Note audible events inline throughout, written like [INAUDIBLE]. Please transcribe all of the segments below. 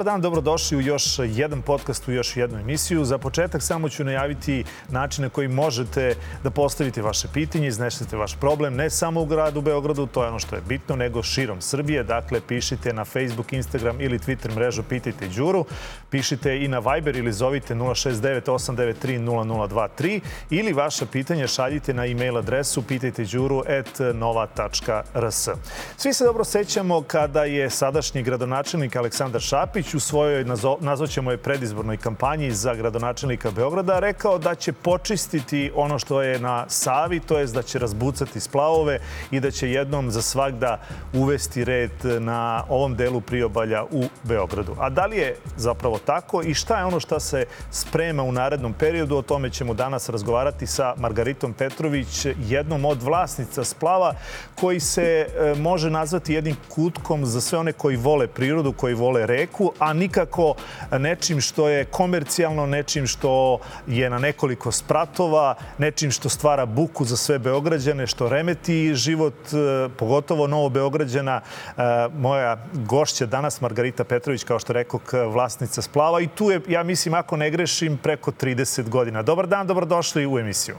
Dobar dan, dobrodošli u još jedan podcast, u još jednu emisiju. Za početak samo ću najaviti načine koji možete da postavite vaše pitanje, iznesete vaš problem, ne samo u gradu Beogradu, to je ono što je bitno, nego širom Srbije. Dakle, pišite na Facebook, Instagram ili Twitter mrežu Pitajte Đuru. Pišite i na Viber ili zovite 069 ili vaša pitanja šaljite na e-mail adresu pitajteđuru.nova.rs. Svi se dobro sećamo kada je sadašnji gradonačelnik Aleksandar Šapić u svojoj, nazvaćemo je predizbornoj kampanji za gradonačelnika Beograda, rekao da će počistiti ono što je na Savi, to je da će razbucati splavove i da će jednom za svakda uvesti red na ovom delu priobalja u Beogradu. A da li je zapravo tako i šta je ono što se sprema u narednom periodu? O tome ćemo danas razgovarati sa Margaritom Petrović, jednom od vlasnica splava koji se e, može nazvati jednim kutkom za sve one koji vole prirodu, koji vole reku, a nikako nečim što je komercijalno, nečim što je na nekoliko spratova, nečim što stvara buku za sve Beograđane, što remeti život, e, pogotovo Novo Beograđana. E, moja gošća danas, Margarita Petrović, kao što rekao, vlasnica Splava i tu je, ja mislim, ako ne grešim, preko 30 godina. Dobar dan, dobrodošli u emisiju.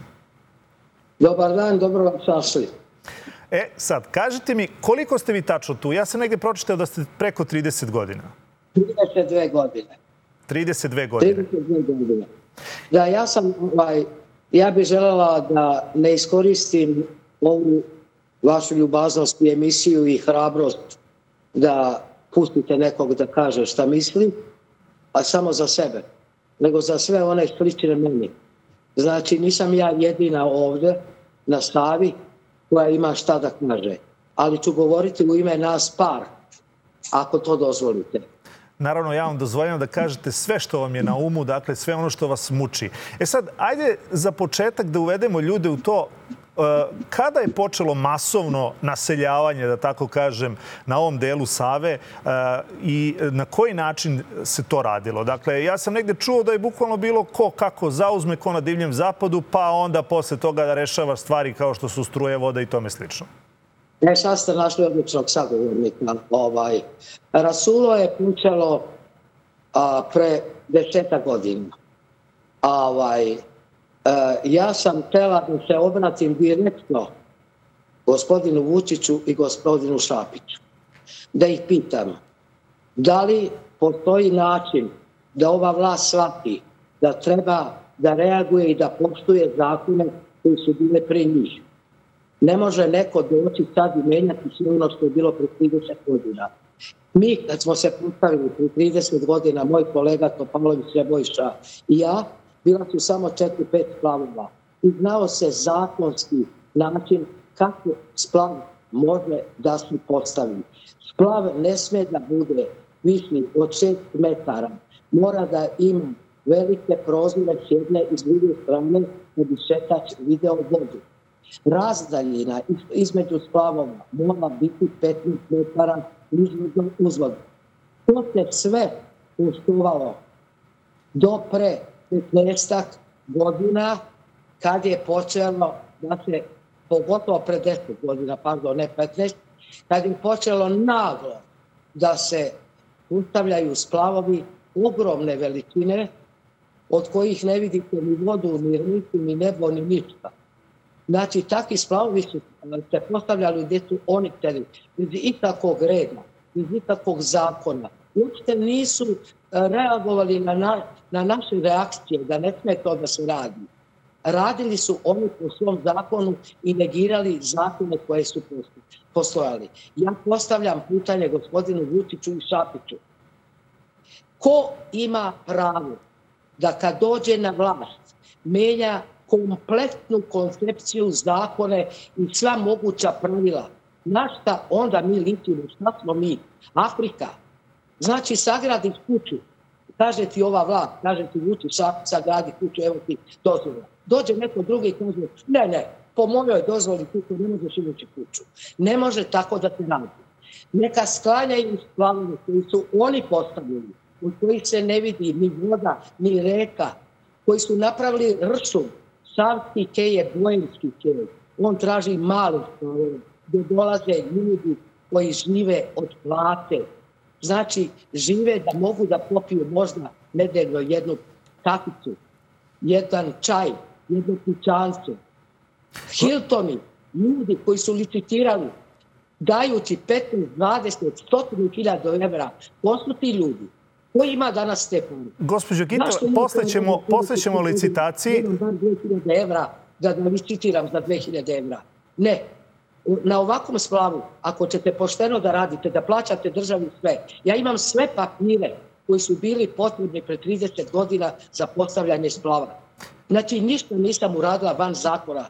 Dobar dan, dobro vam sašli. E, sad, kažite mi, koliko ste vi tačno tu? Ja sam negde pročitao da ste preko 30 godina. 32 godine. 32 godine. 32 godine. Da, ja sam, ovaj, ja bih želela da ne iskoristim ovu vašu ljubaznost i emisiju i hrabrost da pustite nekog da kaže šta misli, a samo za sebe, nego za sve one slične meni. Znači, nisam ja jedina ovde na stavi koja ima šta da kaže, ali ću govoriti u ime nas par, ako to dozvolite. Naravno, ja vam dozvoljam da kažete sve što vam je na umu, dakle sve ono što vas muči. E sad, ajde za početak da uvedemo ljude u to e, kada je počelo masovno naseljavanje, da tako kažem, na ovom delu Save e, i na koji način se to radilo? Dakle, ja sam negde čuo da je bukvalno bilo ko kako zauzme, ko na divljem zapadu, pa onda posle toga da rešava stvari kao što su struje, voda i tome slično. Ne, sad ste našli odličnog sagovornika. Ovaj. Rasulo je počelo a, pre deseta godina. A, ovaj, a, e, ja sam tela da se obratim direktno gospodinu Vučiću i gospodinu Šapiću. Da ih pitam, da li postoji način da ova vlast shvati da treba da reaguje i da poštuje zakone koji su bile pre njih Ne može neko doći sad i menjati sve ono što je bilo pre 30 godina. Mi, kad smo se postavili pre 30 godina, moj kolega Topalović Ljebojša i ja, bila su samo 4-5 splavova. I znao se zakonski način kako splav može da se postavi. Splav ne sme da bude višnji od 6 metara. Mora da ima velike prozore s jedne i s druge strane da bi šetač video vodu razdaljina između splavova mora biti 15 metara između uzvoda. To se sve poštovalo do pre 15 godina kad je počelo da se, pogotovo pre 10 godina, pardon, ne 15, kad je počelo naglo da se ustavljaju splavovi ogromne veličine od kojih ne vidite ni vodu, ni riku, ni nebo, ni ništa. Znači, takvi splavovi su se postavljali gde su oni hteli, bez ikakvog reda, bez ikakvog zakona. Uopšte nisu e, reagovali na, na, na naše reakcije, da ne sme to da se radi. Radili su oni po svom zakonu i negirali zakone koje su postojali. Ja postavljam pitanje gospodinu Vučiću i Šapiću. Ko ima pravo da kad dođe na vlast menja kompletnu koncepciju zakone i sva moguća pravila. Na šta onda mi ličimo? Šta smo mi? Afrika. Znači, sagradiš kuću. Kaže ti ova vlad, kaže ti Vuči, sagradi kuću, evo ti dozvola. Dođe neko drugi i kaže, ne, ne, po mojoj dozvoli kuću ne možeš imati kuću. Ne može tako da se radi. Neka sklanjaju stvarove koji su oni postavili, u kojih se ne vidi ni voda, ni reka, koji su napravili ršum, Savski kej je bojenski kej. On traži malo stvarove, gde dolaze ljudi koji žive od plate. znači žive da mogu da popiju možda nedeljno jednu kakicu, jedan čaj, jedno kućanstvo. Hiltoni, ljudi koji su licitirali dajući 15, 20, 100 hiljada evra, ko su ti ljudi? Ko ima danas te pare? Gospođo Gito, posle ćemo, posle ćemo licitaciji... Imam bar 2000 evra da da licitiram za 2000 evra. Ne. Na ovakvom splavu, ako ćete pošteno da radite, da plaćate državi sve, ja imam sve papire koji su bili potrebni pre 30 godina za postavljanje splava. Znači, ništa nisam uradila van zakona.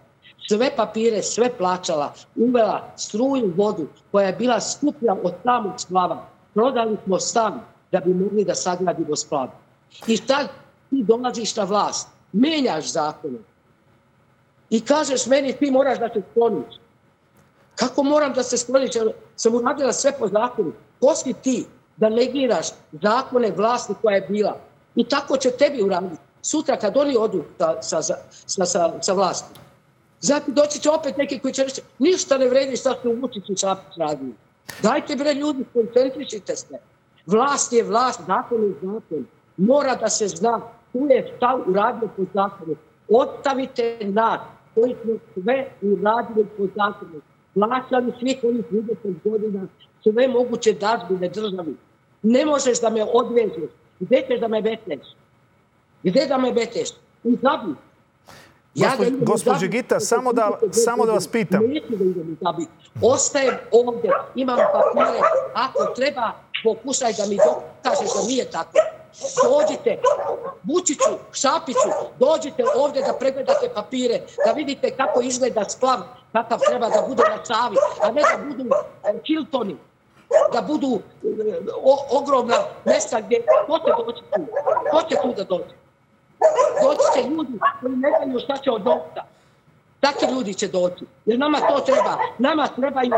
Sve papire, sve plaćala, uvela struju, vodu, koja je bila skuplja od samog splava. Prodali smo stan da bi mogli da sagradimo splav. I sad ti dolaziš na vlast, menjaš zakone i kažeš meni ti moraš da se skloniš. Kako moram da se skloniš? Sam uradila sve po zakonu. Ko si ti da negiraš zakone vlasti koja je bila? I tako će tebi uraditi. Sutra kad oni odu sa, sa, sa, sa, sa vlasti. Zatim doći će opet neki koji će reći ništa ne vredi šta su Vučić i Šapić. Dajte bre ljudi, koncentrišite se. Vlast je vlast, zakon je zakon. Mora da se zna ko je šta uradio po zakonu. Ostavite nas koji smo sve uradili po zakonu. Plaćali svih ovih 30 godina sve moguće dažbine državi. Ne možeš da me odvežeš. Gde ćeš da me beteš? Gde da me beteš? U Zabi. Ja da Gospođe Gita, samo da, samo da vas pitam. Neću da idem u Zabi. Ostajem ovde, imam papire. Ako treba, pokušaj da mi dokažeš da nije tako. Dođite, Vučiću, Šapiću, dođite ovde da pregledate papire, da vidite kako izgleda splav, kakav treba da bude na Savi, a ne da budu Hiltoni, da budu o, ogromna mesta gdje, ko će doći tu? Ko će tu da dođe? Doći će ljudi koji ne znaju šta će od novca. Takvi ljudi će doći. Jer nama to treba. Nama trebaju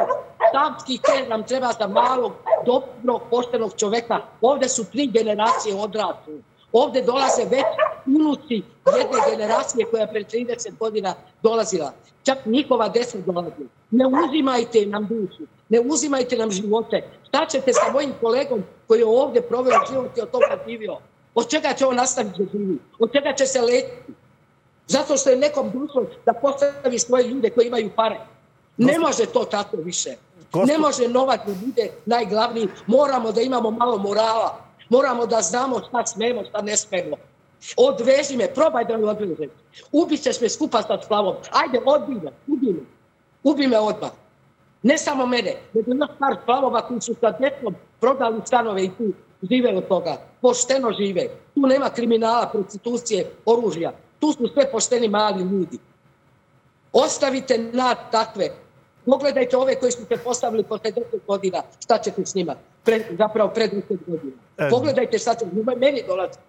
stavski ker, nam treba za malog, dobrog, poštenog čoveka. Ovde su tri generacije odrasli. Ovde dolaze već unuci jedne generacije koja pre 30 godina dolazila. Čak njihova deca dolazi. Ne uzimajte nam dušu. Ne uzimajte nam živote. Šta ćete sa mojim kolegom koji je ovde proveo život i od toga živio? Od čega će on nastaviti da živi? Od čega će se letiti? Zato što je nekom došlo da postavi svoje ljude koji imaju pare. Ne može to tako više. Ne može novac da bude najglavniji. Moramo da imamo malo morala. Moramo da znamo šta smemo, šta ne smemo. Odveži me, probaj da me odvežeš. Ubi ćeš me skupa sa splavom. Ajde, odbi me, ubi me. Ubi me odmah. Ne samo mene, nego još par splavova koji su sa djecom prodali stanove i tu žive od toga. Pošteno žive. Tu nema kriminala, prostitucije, oružja. Tu su sve pošteni mali ljudi. Ostavite nad takve. Pogledajte ove koji su se postavili posle 10 godina. Šta ćete s njima? Pre, zapravo pred 10 godina. Pogledajte šta će. Meni dolazi.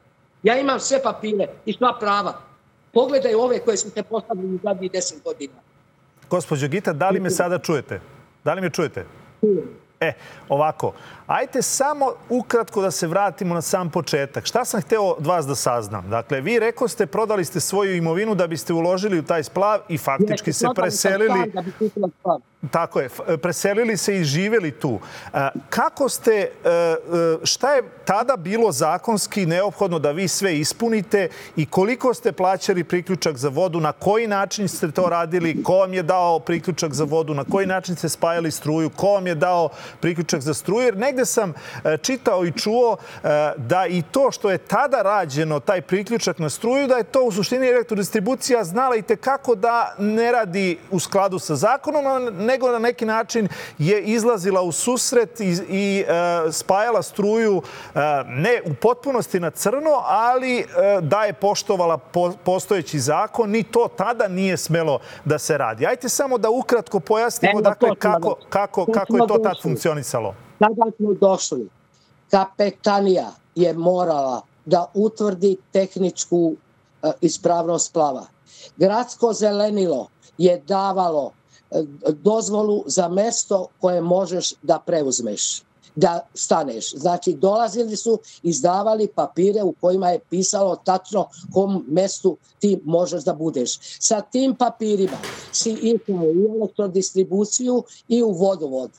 Ja imam sve papire i sva prava. Pogledaj ove koje su se postavili u zadnjih 10 godina. Gospođo Gita, da li me sada čujete? Da li me čujete? E, ovako, ajte samo ukratko da se vratimo na sam početak. Šta sam hteo od vas da saznam? Dakle, vi rekao ste, prodali ste svoju imovinu da biste uložili u taj splav i faktički se preselili... Tako je, preselili se i živeli tu. Kako ste, šta je tada bilo zakonski neophodno da vi sve ispunite i koliko ste plaćali priključak za vodu, na koji način ste to radili, ko vam je dao priključak za vodu, na koji način ste spajali struju, ko vam je dao priključak za struju, jer negde sam čitao i čuo da i to što je tada rađeno, taj priključak na struju, da je to u suštini elektrodistribucija znala i tekako da ne radi u skladu sa zakonom, nego na neki način je izlazila u susret i, i e, spajala struju e, ne u potpunosti na crno, ali e, da je poštovala po, postojeći zakon, ni to tada nije smelo da se radi. Ajte samo da ukratko pojasnimo Eno, dakle, kako, kako, kako je to tad funkcionisalo. Tada smo došli. Kapetanija je morala da utvrdi tehničku e, ispravnost plava. Gradsko zelenilo je davalo dozvolu za mesto koje možeš da preuzmeš da staneš. Znači, dolazili su, izdavali papire u kojima je pisalo tačno kom mestu ti možeš da budeš. Sa tim papirima si išao i elektrodistribuciju i u vodovod.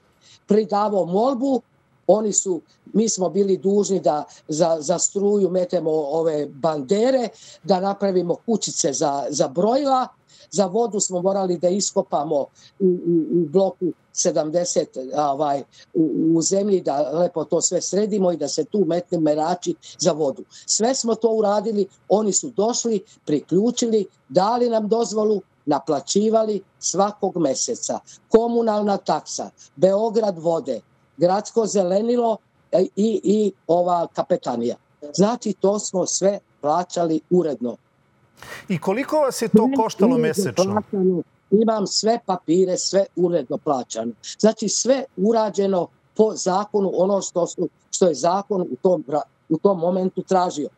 Pridavao molbu oni su, mi smo bili dužni da za, za struju metemo ove bandere, da napravimo kućice za, za brojila, za vodu smo morali da iskopamo u, u, u bloku 70 ovaj, u, u zemlji, da lepo to sve sredimo i da se tu metne merači za vodu. Sve smo to uradili, oni su došli, priključili, dali nam dozvolu, naplaćivali svakog meseca. Komunalna taksa, Beograd vode, gradsko zelenilo e, i, i ova kapetanija. Znači, to smo sve plaćali uredno. I koliko vas je to koštalo mesečno? Imam sve papire, sve uredno plaćano. Znači, sve urađeno po zakonu, ono što, su, što je zakon u tom, u tom momentu tražio.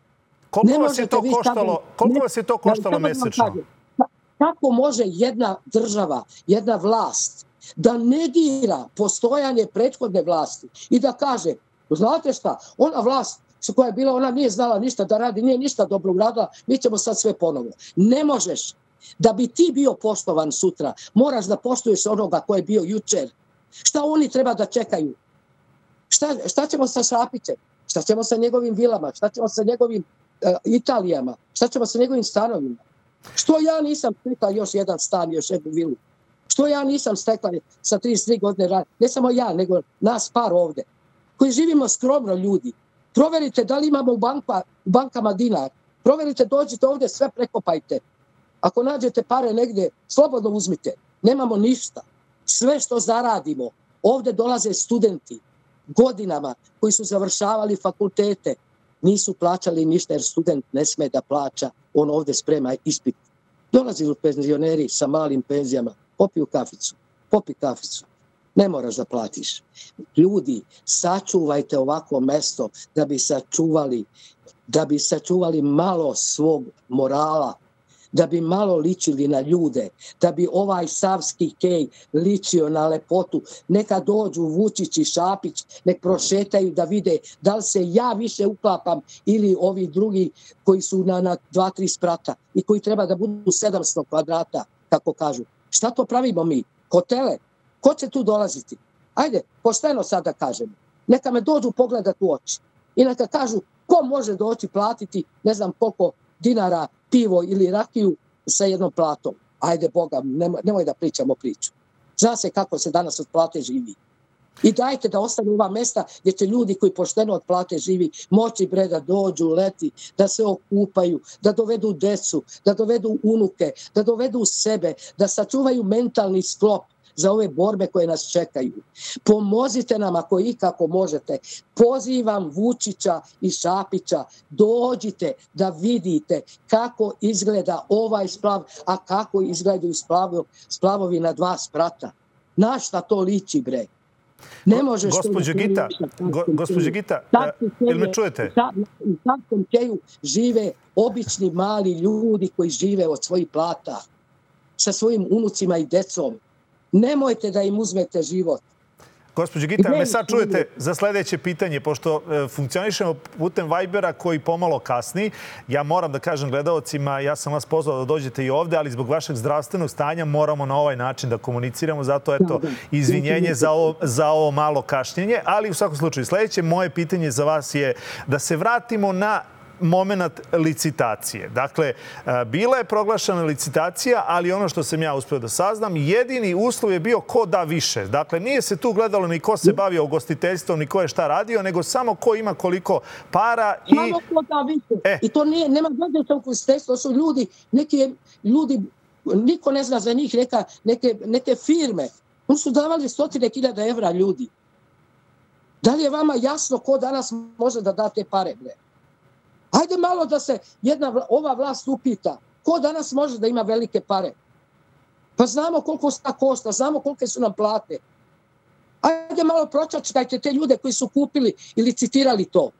Koliko vas je to koštalo, koliko vas je to koštalo mesečno? Kako može jedna država, jedna vlast da negira postojanje prethodne vlasti i da kaže, znate šta, ona vlast koja je bila, ona nije znala ništa da radi, nije ništa dobro uradila, mi ćemo sad sve ponovo. Ne možeš. Da bi ti bio poštovan sutra, moraš da poštuješ onoga ko je bio jučer. Šta oni treba da čekaju? Šta, šta ćemo sa Šapićem? Šta ćemo sa njegovim vilama? Šta ćemo sa njegovim uh, Italijama? Šta ćemo sa njegovim stanovima? Što ja nisam stekla još jedan stan, još jednu vilu? Što ja nisam stekla sa 33 godine rada? Ne samo ja, nego nas par ovde, koji živimo skromno ljudi. Proverite da li imamo u, banka, u bankama dinar. Proverite, dođite ovde, sve prekopajte. Ako nađete pare negde, slobodno uzmite. Nemamo ništa. Sve što zaradimo, ovde dolaze studenti godinama koji su završavali fakultete, nisu plaćali ništa jer student ne sme da plaća, on ovde sprema ispit. Dolazi penzioneri sa malim penzijama, popiju kaficu, popi kaficu, ne moraš da platiš. Ljudi, sačuvajte ovako mesto da bi sačuvali da bi sačuvali malo svog morala, da bi malo ličili na ljude, da bi ovaj Savski kej ličio na lepotu. Neka dođu Vučić i Šapić, nek prošetaju da vide da li se ja više uklapam ili ovi drugi koji su na, na dva, tri sprata i koji treba da budu 700 kvadrata, kako kažu. Šta to pravimo mi? Hotele? Ko će tu dolaziti? Ajde, pošteno sad da kažemo. Neka me dođu pogledati u oči. I neka kažu ko može doći platiti ne znam koliko dinara pivo ili rakiju sa jednom platom. Ajde, Boga, nemoj, nemoj da pričamo priču. Zna se kako se danas od plate živi. I dajte da ostane ova mesta gdje će ljudi koji pošteno od plate živi moći bre da dođu leti, da se okupaju, da dovedu decu, da dovedu unuke, da dovedu sebe, da sačuvaju mentalni sklop za ove borbe koje nas čekaju. Pomozite nam ako i kako možete. Pozivam Vučića i Šapića, dođite da vidite kako izgleda ovaj splav, a kako izgledaju splavo, splavovi na dva sprata. Na šta to liči, bre? Ne možeš... Gospođo Gita, go, gospođo Gita, ili me čujete? U takvom keju žive obični mali ljudi koji žive od svojih plata sa svojim unucima i decom. Nemojte da im uzmete život. Gospođo Gita, me sad čujete za sledeće pitanje, pošto e, funkcionišemo putem Vibera koji pomalo kasni. Ja moram da kažem gledalcima, ja sam vas pozvao da dođete i ovde, ali zbog vašeg zdravstvenog stanja moramo na ovaj način da komuniciramo. Zato, eto, izvinjenje za ovo, za ovo malo kašnjenje. Ali u svakom slučaju, sledeće moje pitanje za vas je da se vratimo na moment licitacije. Dakle, e, bila je proglašena licitacija, ali ono što sam ja uspeo da saznam, jedini uslov je bio ko da više. Dakle, nije se tu gledalo ni ko se bavio ugostiteljstvom, ni ko je šta radio, nego samo ko ima koliko para i... Samo ko da više. E. I to nije, nema glede sa ugostiteljstvom, to su ljudi, neki ljudi, niko ne zna za njih, neka, neke, neke firme. Oni su davali stotine hiljada evra ljudi. Da li je vama jasno ko danas može da da te pare, bre? Ajde malo da se jedna ova vlast upita ko danas može da ima velike pare. Pa znamo koliko sta košta, znamo kolike su nam plate. Ajde malo pročačkajte te ljude koji su kupili i licitirali to.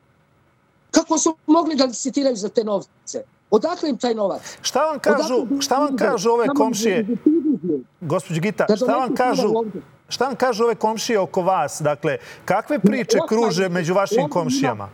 Kako su mogli da licitiraju za te novce? Odakle im taj novac? Šta vam kažu, šta vam kažu ove komšije? Gospođo Gita, šta vam kažu? Šta vam kažu ove komšije oko vas? Dakle, kakve priče kruže među vašim komšijama?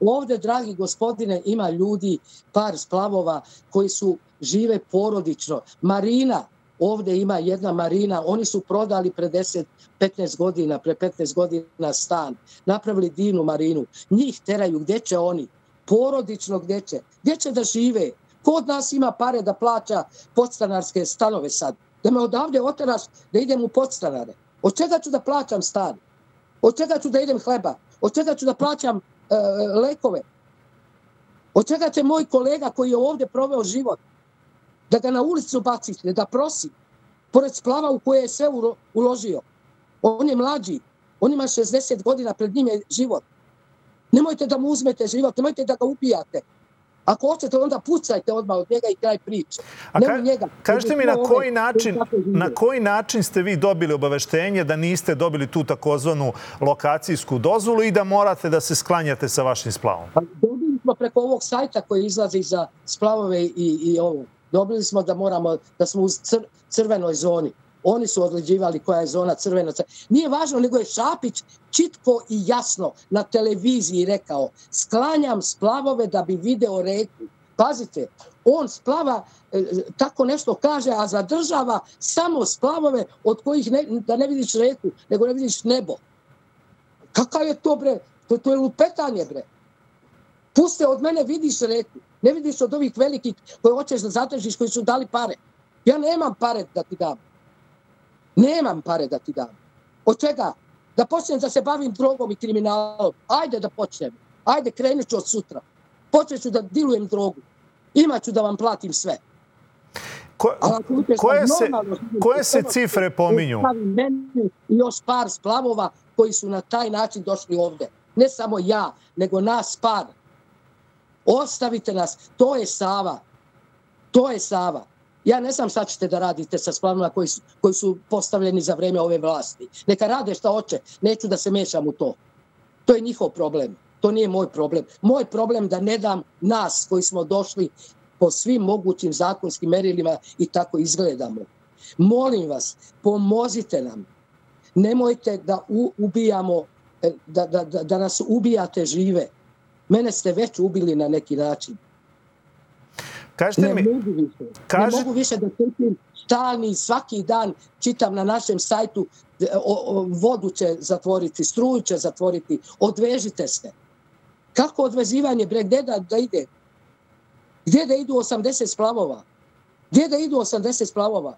Ovde, dragi gospodine, ima ljudi, par splavova koji su žive porodično. Marina, ovde ima jedna marina, oni su prodali pre 10, 15 godina, pre 15 godina stan, napravili divnu marinu, njih teraju, gde će oni? Porodično gde će? Gde će da žive? Ko od nas ima pare da plaća podstanarske stanove sad? Da me odavde oteraš da idem u podstanare? Od čega ću da plaćam stan? Od čega ću da idem hleba? Od čega ću da plaćam lekove? Od čega će moj kolega koji je ovde proveo život da ga na ulicu bacite, da prosi, pored splava u koje je sve uložio. On je mlađi, on ima 60 godina, pred njim je život. Nemojte da mu uzmete život, nemojte da ga ubijate. Ako hoćete, onda pucajte odmah od njega i kraj priče. A ka, njega, kažete mi na koji, način, na koji način ste vi dobili obaveštenje da niste dobili tu takozvanu lokacijsku dozvolu i da morate da se sklanjate sa vašim splavom? Pa, dobili smo preko ovog sajta koji izlazi za splavove i, i ovo. Dobili smo da moramo, da smo u cr, crvenoj zoni. Oni su određivali koja je zona crvena. Nije važno, nego je Šapić čitko i jasno na televiziji rekao sklanjam splavove da bi video reku. Pazite, on splava, e, tako nešto kaže, a zadržava samo splavove od kojih ne, da ne vidiš reku, nego ne vidiš nebo. Kakav je to, bre? To, to je lupetanje, bre. Puste od mene, vidiš reku. Ne vidiš od ovih velikih koje hoćeš da zadržiš, koji su dali pare. Ja nemam pare da ti dam. Nemam pare da ti dam. Od čega? Da počnem da se bavim drogom i kriminalom. Ajde da počnem. Ajde, krenut ću od sutra. Počet da dilujem drogu. Imaću da vam platim sve. Ko, koje se, koje se cifre pominju? Meni i još par splavova koji su na taj način došli ovde. Ne samo ja, nego nas par. Ostavite nas. To je Sava. To je Sava. Ja ne znam šta ćete da radite sa splavima koji koji su postavljeni za vreme ove vlasti. Neka rade šta hoće. Neću da se mešam u to. To je njihov problem. To nije moj problem. Moj problem da ne dam nas koji smo došli po svim mogućim zakonskim merilima i tako izgledamo. Molim vas, pomozite nam. Nemojte da ubijamo, e, da, da, da, da nas ubijate žive. Mene ste već ubili na neki način. Kažete ne mi... Mogu više. Kaž... Ne mogu više da trpim stalni, svaki dan čitam na našem sajtu o, o, vodu će zatvoriti, struju će zatvoriti, odvežite se. Kako odvezivanje, bre, gde da, da ide? Gde da idu 80 splavova? Gde da idu 80 splavova?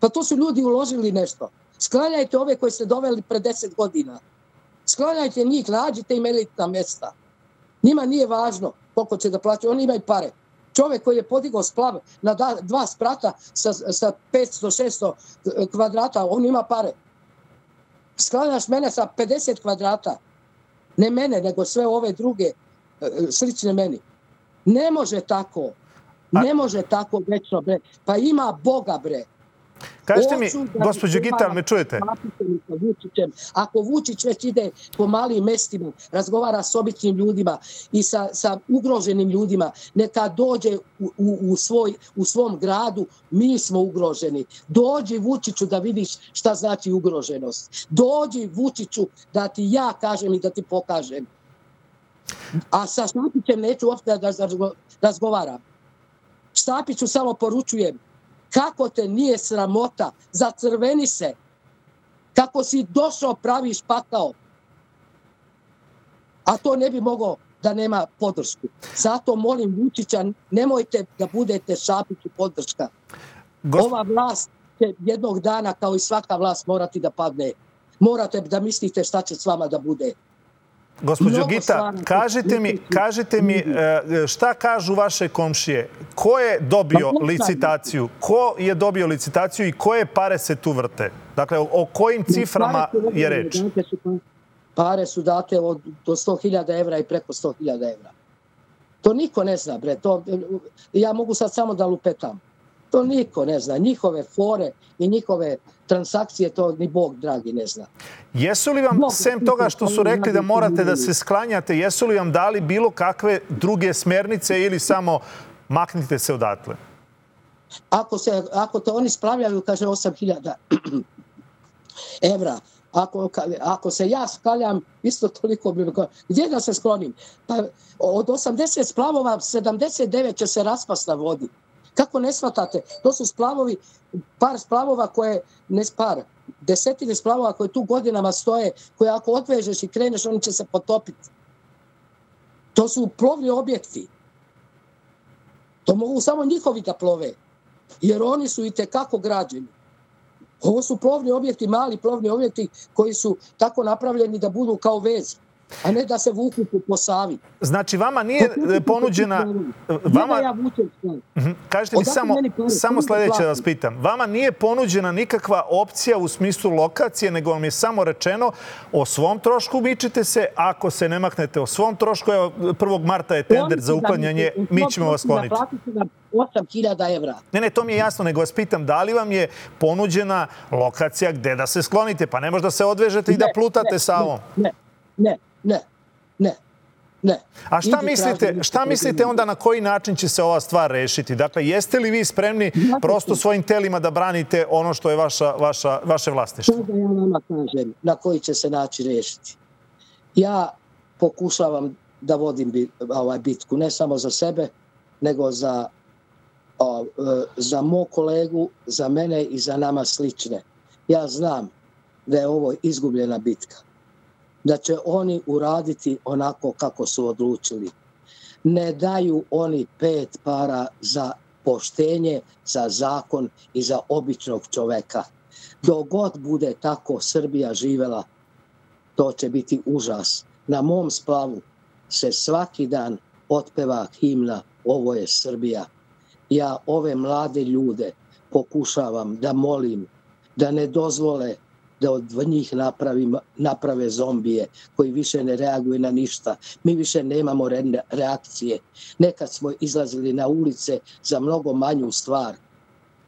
Pa to su ljudi uložili nešto. Sklanjajte ove koje ste doveli pre 10 godina. Sklanjajte njih, nađite im elitna mesta. Njima nije važno koliko će da plaćaju, oni imaju pare. Čovek koji je podigao splav na dva sprata sa, sa 500-600 e, kvadrata, on ima pare. Sklanjaš mene sa 50 kvadrata. Ne mene, nego sve ove druge e, slične meni. Ne može tako. Ne može tako večno, bre. Pa ima Boga, bre. Kažete mi, da gospođo Gital, me čujete? Ako Vučić već ide po malim mestima, razgovara s običnim ljudima i sa, sa ugroženim ljudima, neka dođe u, u, u, svoj, u svom gradu, mi smo ugroženi. Dođi Vučiću da vidiš šta znači ugroženost. Dođi Vučiću da ti ja kažem i da ti pokažem. A sa Štapićem neću uopšte da razgovaram. Štapiću samo poručujem, Kako te nije sramota? Zacrveni se. Kako si došao praviš pakao. A to ne bi mogao da nema podršku. Zato molim Vučića, nemojte da budete Šapiću podrška. Gos... Ova vlast će jednog dana, kao i svaka vlast, morati da padne. Morate da mislite šta će s vama da bude. Gospođo Gita, kažite mi, kažite mi e, šta kažu vaše komšije? Ko je dobio licitaciju? Ko je dobio licitaciju i koje pare se tu vrte? Dakle, o kojim ciframa je reč? Pare su date od, do 100.000 evra i preko 100.000 evra. To niko ne zna, bre. To, ja mogu sad samo da lupetam. To niko ne zna. Njihove fore i njihove transakcije, to ni Bog dragi ne zna. Jesu li vam, Bog, sem toga što su rekli da morate da se sklanjate, jesu li vam dali bilo kakve druge smernice ili samo maknite se odatle? Ako, se, ako to oni spravljaju, kaže 8000 [CLEARS THROAT] evra, ako, ako se ja skaljam, isto toliko bi... Gdje da se sklonim? Pa od 80 splavova, 79 će se raspast na vodi. Kako ne shvatate? To su splavovi, par splavova koje, ne par, desetine splavova koje tu godinama stoje, koje ako odvežeš i kreneš, oni će se potopiti. To su plovni objekti. To mogu samo njihovi da plove, jer oni su i tekako građeni. Ovo su plovni objekti, mali plovni objekti koji su tako napravljeni da budu kao vez a ne da se vuku po Savi. Znači, vama nije ponuđena... Vama, ja vučem mhm. Kažete mi samo, samo sledeće da vas pitam. Vama nije ponuđena nikakva opcija u smislu lokacije, nego vam je samo rečeno o svom trošku mičite se, ako se ne maknete o svom trošku, evo, 1. marta je tender za uklanjanje, mi ćemo vas skloniti. 8.000 evra. Ne, ne, to mi je jasno, nego vas pitam, da li vam je ponuđena lokacija gde da se sklonite? Pa ne možda da se odvežete ne, i da plutate ne, sa ovom. Ne, ne, ne, ne, ne. A šta mislite, šta mislite onda na koji način će se ova stvar rešiti? Dakle, jeste li vi spremni prosto svojim telima da branite ono što je vaša, vaša, vaše vlastištvo? Da ja vama kažem na koji će se način rešiti? Ja pokušavam da vodim ovaj bitku ne samo za sebe, nego za, o, e, za mog kolegu, za mene i za nama slične. Ja znam da je ovo izgubljena bitka da će oni uraditi onako kako su odlučili. Ne daju oni pet para za poštenje, za zakon i za običnog čoveka. Dogod bude tako Srbija živela, to će biti užas. Na mom splavu se svaki dan otpeva himna Ovo je Srbija. Ja ove mlade ljude pokušavam da molim da ne dozvole da od njih napravim, naprave zombije koji više ne reaguju na ništa. Mi više nemamo re, reakcije. Nekad smo izlazili na ulice za mnogo manju stvar.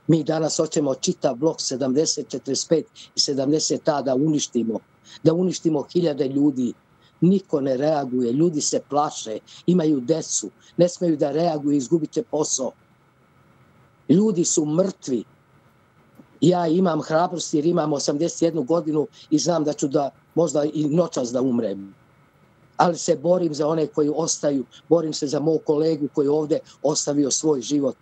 Mi danas hoćemo čitav blok 70, 45 i 70 ta da uništimo. Da uništimo hiljade ljudi. Niko ne reaguje, ljudi se plaše, imaju decu, ne smeju da reaguju, izgubit će posao. Ljudi su mrtvi, ja imam hrabrost jer imam 81 godinu i znam da ću da možda i noćas da umrem. Ali se borim za one koji ostaju, borim se za mog kolegu koji ovde ostavio svoj život.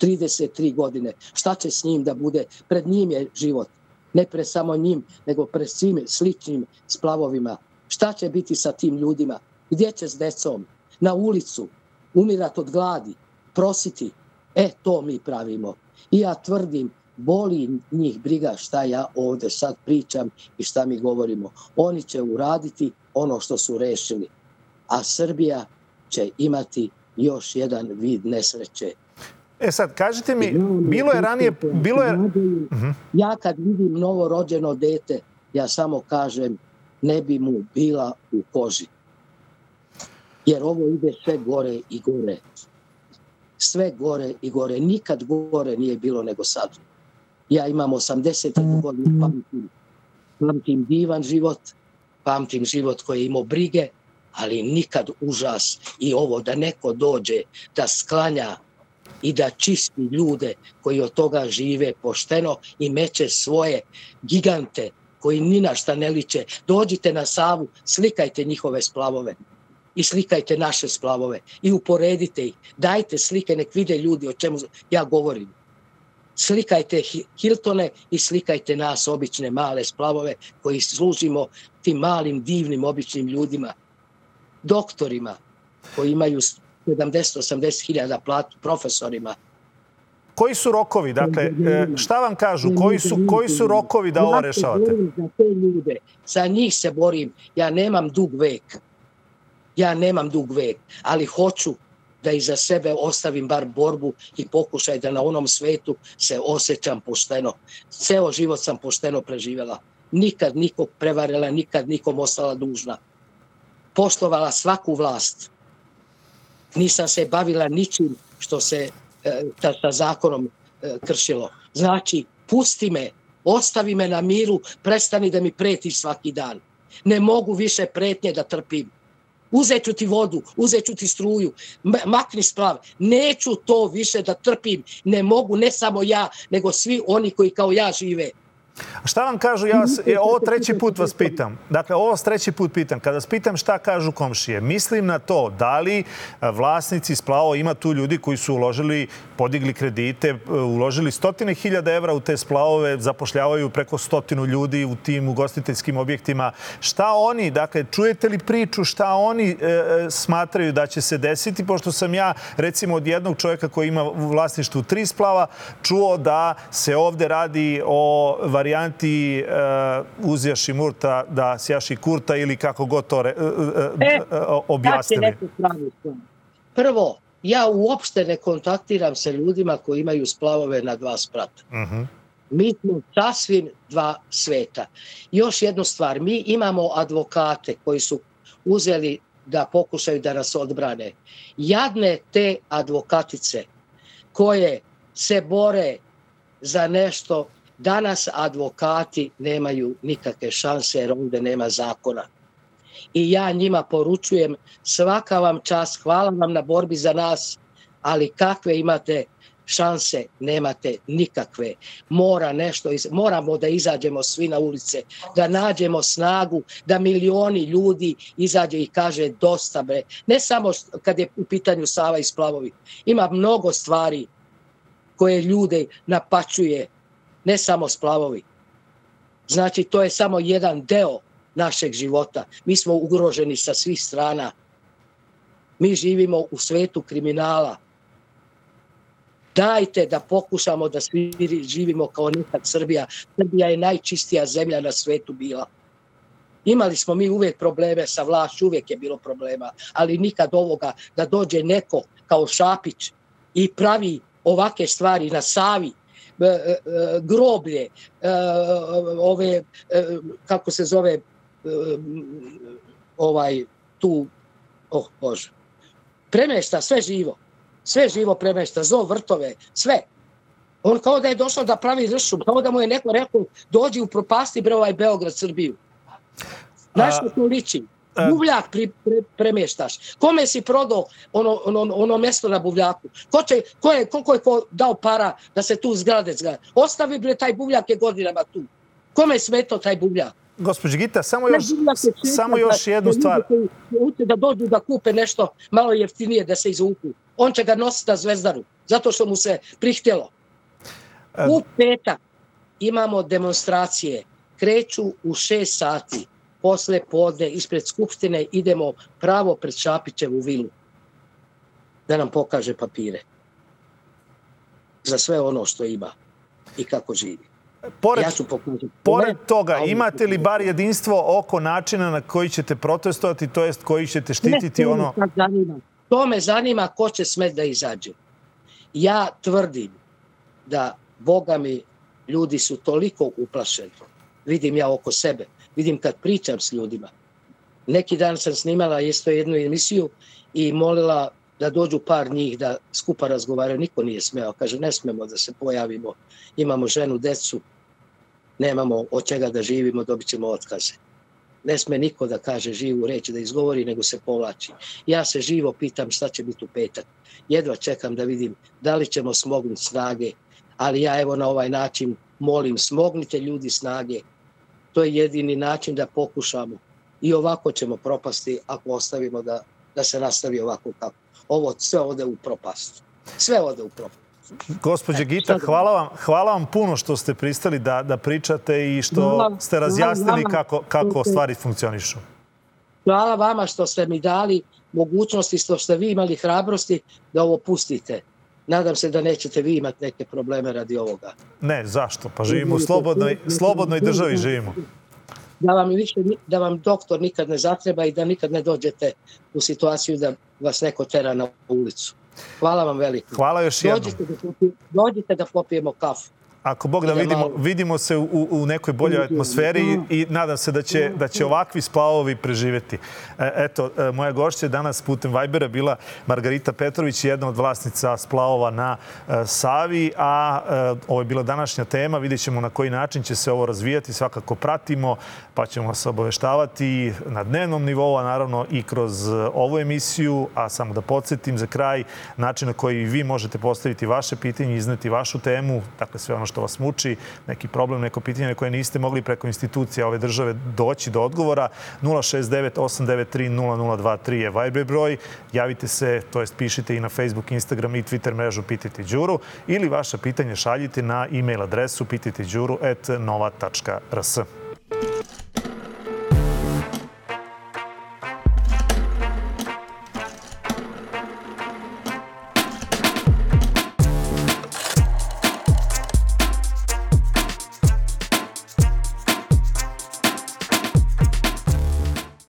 33 godine. Šta će s njim da bude? Pred njim je život. Ne pred samo njim, nego pred svim sličnim splavovima. Šta će biti sa tim ljudima? Gdje će s decom? Na ulicu? Umirat od gladi? Prositi? E, to mi pravimo. I ja tvrdim boli njih briga šta ja ovde sad pričam i šta mi govorimo. Oni će uraditi ono što su rešili, a Srbija će imati još jedan vid nesreće. E sad, kažite mi, bilo je ranije... Bilo je... Mhm. Ja kad vidim novo rođeno dete, ja samo kažem, ne bi mu bila u koži. Jer ovo ide sve gore i gore. Sve gore i gore. Nikad gore nije bilo nego sad. Ja imam 80 godina, pamtim, pamtim divan život, pamtim život koji je imao brige, ali nikad užas i ovo da neko dođe da sklanja i da čisti ljude koji od toga žive pošteno i meće svoje gigante koji ni na šta ne liče. Dođite na Savu, slikajte njihove splavove i slikajte naše splavove i uporedite ih. Dajte slike, nek vide ljudi o čemu ja govorim slikajte Hiltone i slikajte nas, obične male splavove koji služimo tim malim, divnim, običnim ljudima, doktorima koji imaju 70-80 hiljada platu, profesorima. Koji su rokovi? Dakle, e, šta vam kažu? Koji su, koji su rokovi da ovo rešavate? Za te ljude, za njih se borim. Ja nemam dug vek. Ja nemam dug vek, ali hoću da iza sebe ostavim bar borbu i pokušaj da na onom svetu se osjećam pošteno. Ceo život sam pošteno preživjela. Nikad nikog prevarila, nikad nikom ostala dužna. Poštovala svaku vlast. Nisam se bavila ničim što se e, sa zakonom e, kršilo. Znači, pusti me, ostavi me na miru, prestani da mi pretiš svaki dan. Ne mogu više pretnje da trpim uzet ću ti vodu, uzet ću ti struju, makni splav. Neću to više da trpim, ne mogu, ne samo ja, nego svi oni koji kao ja žive. Šta vam kažu, ja vas, e, ovo treći put vas pitam. Dakle, ovo treći put pitam. Kada vas pitam šta kažu komšije, mislim na to da li e, vlasnici splavo ima tu ljudi koji su uložili, podigli kredite, e, uložili stotine hiljada evra u te splavove, zapošljavaju preko stotinu ljudi u tim ugostiteljskim objektima. Šta oni, dakle, čujete li priču šta oni e, smatraju da će se desiti, pošto sam ja, recimo, od jednog čovjeka koji ima u vlasništvu tri splava, čuo da se ovde radi o varijanti uh, uzjaši murta da sjaši kurta ili kako god to re, uh, e, objasnili. Prvo, ja uopšte ne kontaktiram se ljudima koji imaju splavove na dva sprata. Uh mhm. -huh. Mi smo sasvim dva sveta. Još jednu stvar, mi imamo advokate koji su uzeli da pokušaju da nas odbrane. Jadne te advokatice koje se bore za nešto Danas advokati nemaju nikakve šanse jer ovde nema zakona. I ja njima poručujem svaka vam čast, hvala vam na borbi za nas, ali kakve imate šanse nemate nikakve. Mora nešto, moramo da izađemo svi na ulice, da nađemo snagu, da milioni ljudi izađe i kaže dosta bre. Ne samo kad je u pitanju Sava i Splavovi. Ima mnogo stvari koje ljude napačuje, ne samo splavovi. Znači, to je samo jedan deo našeg života. Mi smo ugroženi sa svih strana. Mi živimo u svetu kriminala. Dajte da pokušamo da svi živimo kao nekad Srbija. Srbija je najčistija zemlja na svetu bila. Imali smo mi uvek probleme sa vlašću, uvek je bilo problema, ali nikad ovoga da dođe neko kao Šapić i pravi ovake stvari na Savi, groblje, e, ove, kako se zove, ovaj, tu, oh Bože, premešta sve živo, sve živo premešta, zo vrtove, sve. On kao da je došao da pravi ršum, kao da mu je neko rekao dođi u propasti bre ovaj Beograd, Srbiju. Znaš što to liči? Buvljak pri, pre, premeštaš. Kome si prodao ono, ono, ono mesto na buvljaku? Ko, će, ko je, koliko je ko dao para da se tu zgrade zgrade? Ostavi bre, taj buvljak je godinama tu. Kome je smetao taj buvljak? Gospođi Gita, samo još, samo još jednu stvar. Da dođu da kupe nešto malo jeftinije da se izvuku. On će ga nositi na zvezdaru, zato što mu se prihtjelo. U petak imamo demonstracije. Kreću u šest sati posle podne ispred Skupštine idemo pravo pred Šapićevu vilu da nam pokaže papire za sve ono što ima i kako živi. Pored, ja ću pokazati. Pored toga, imate li bar jedinstvo oko načina na koji ćete protestovati, to jest koji ćete štititi ne, ono... Zanima. To me zanima ko će smet da izađe. Ja tvrdim da, boga mi, ljudi su toliko uplašeni. Vidim ja oko sebe vidim kad pričam s ljudima. Neki dan sam snimala isto jednu emisiju i molila da dođu par njih da skupa razgovaraju. Niko nije smeo. Kaže, ne smemo da se pojavimo. Imamo ženu, decu, nemamo od čega da živimo, dobit ćemo otkaze. Ne sme niko da kaže živu reč, da izgovori, nego se povlači. Ja se živo pitam šta će biti u petak. Jedva čekam da vidim da li ćemo smognuti snage, ali ja evo na ovaj način molim, smognite ljudi snage, to je jedini način da pokušamo. I ovako ćemo propasti ako ostavimo da, da se nastavi ovako kako. Ovo sve ode u propast. Sve ode u propast. Gospođe Gita, hvala vam, hvala vam puno što ste pristali da, da pričate i što ste razjasnili kako, kako stvari funkcionišu. Hvala vama što ste mi dali mogućnosti, što ste vi imali hrabrosti da ovo pustite nadam se da nećete vi imati neke probleme radi ovoga. Ne, zašto? Pa živimo u slobodnoj, slobodnoj državi živimo. Da vam, više, da vam doktor nikad ne zatreba i da nikad ne dođete u situaciju da vas neko tera na ulicu. Hvala vam veliko. Hvala još jednom. Dođite da, dođite da popijemo kafu. Ako Bog da vidimo, vidimo se u, u nekoj boljoj atmosferi i, i nadam se da će, da će ovakvi splavovi preživeti. E, eto, e, moja gošća je danas putem Vibera bila Margarita Petrović, jedna od vlasnica splavova na e, Savi, a ovo je bila današnja tema. Vidjet ćemo na koji način će se ovo razvijati. Svakako pratimo, pa ćemo se obaveštavati na dnevnom nivou, a naravno i kroz ovu emisiju. A samo da podsjetim za kraj način na koji vi možete postaviti vaše pitanje, izneti vašu temu, dakle sve ono što što vas muči, neki problem, neko pitanje koje niste mogli preko institucija ove države doći do odgovora. 069 893 0023 je Viber broj. Javite se, to jest pišite i na Facebook, Instagram i Twitter mrežu Pitajte Đuru ili vaše pitanje šaljite na e-mail adresu pitajteđuru.nova.rs.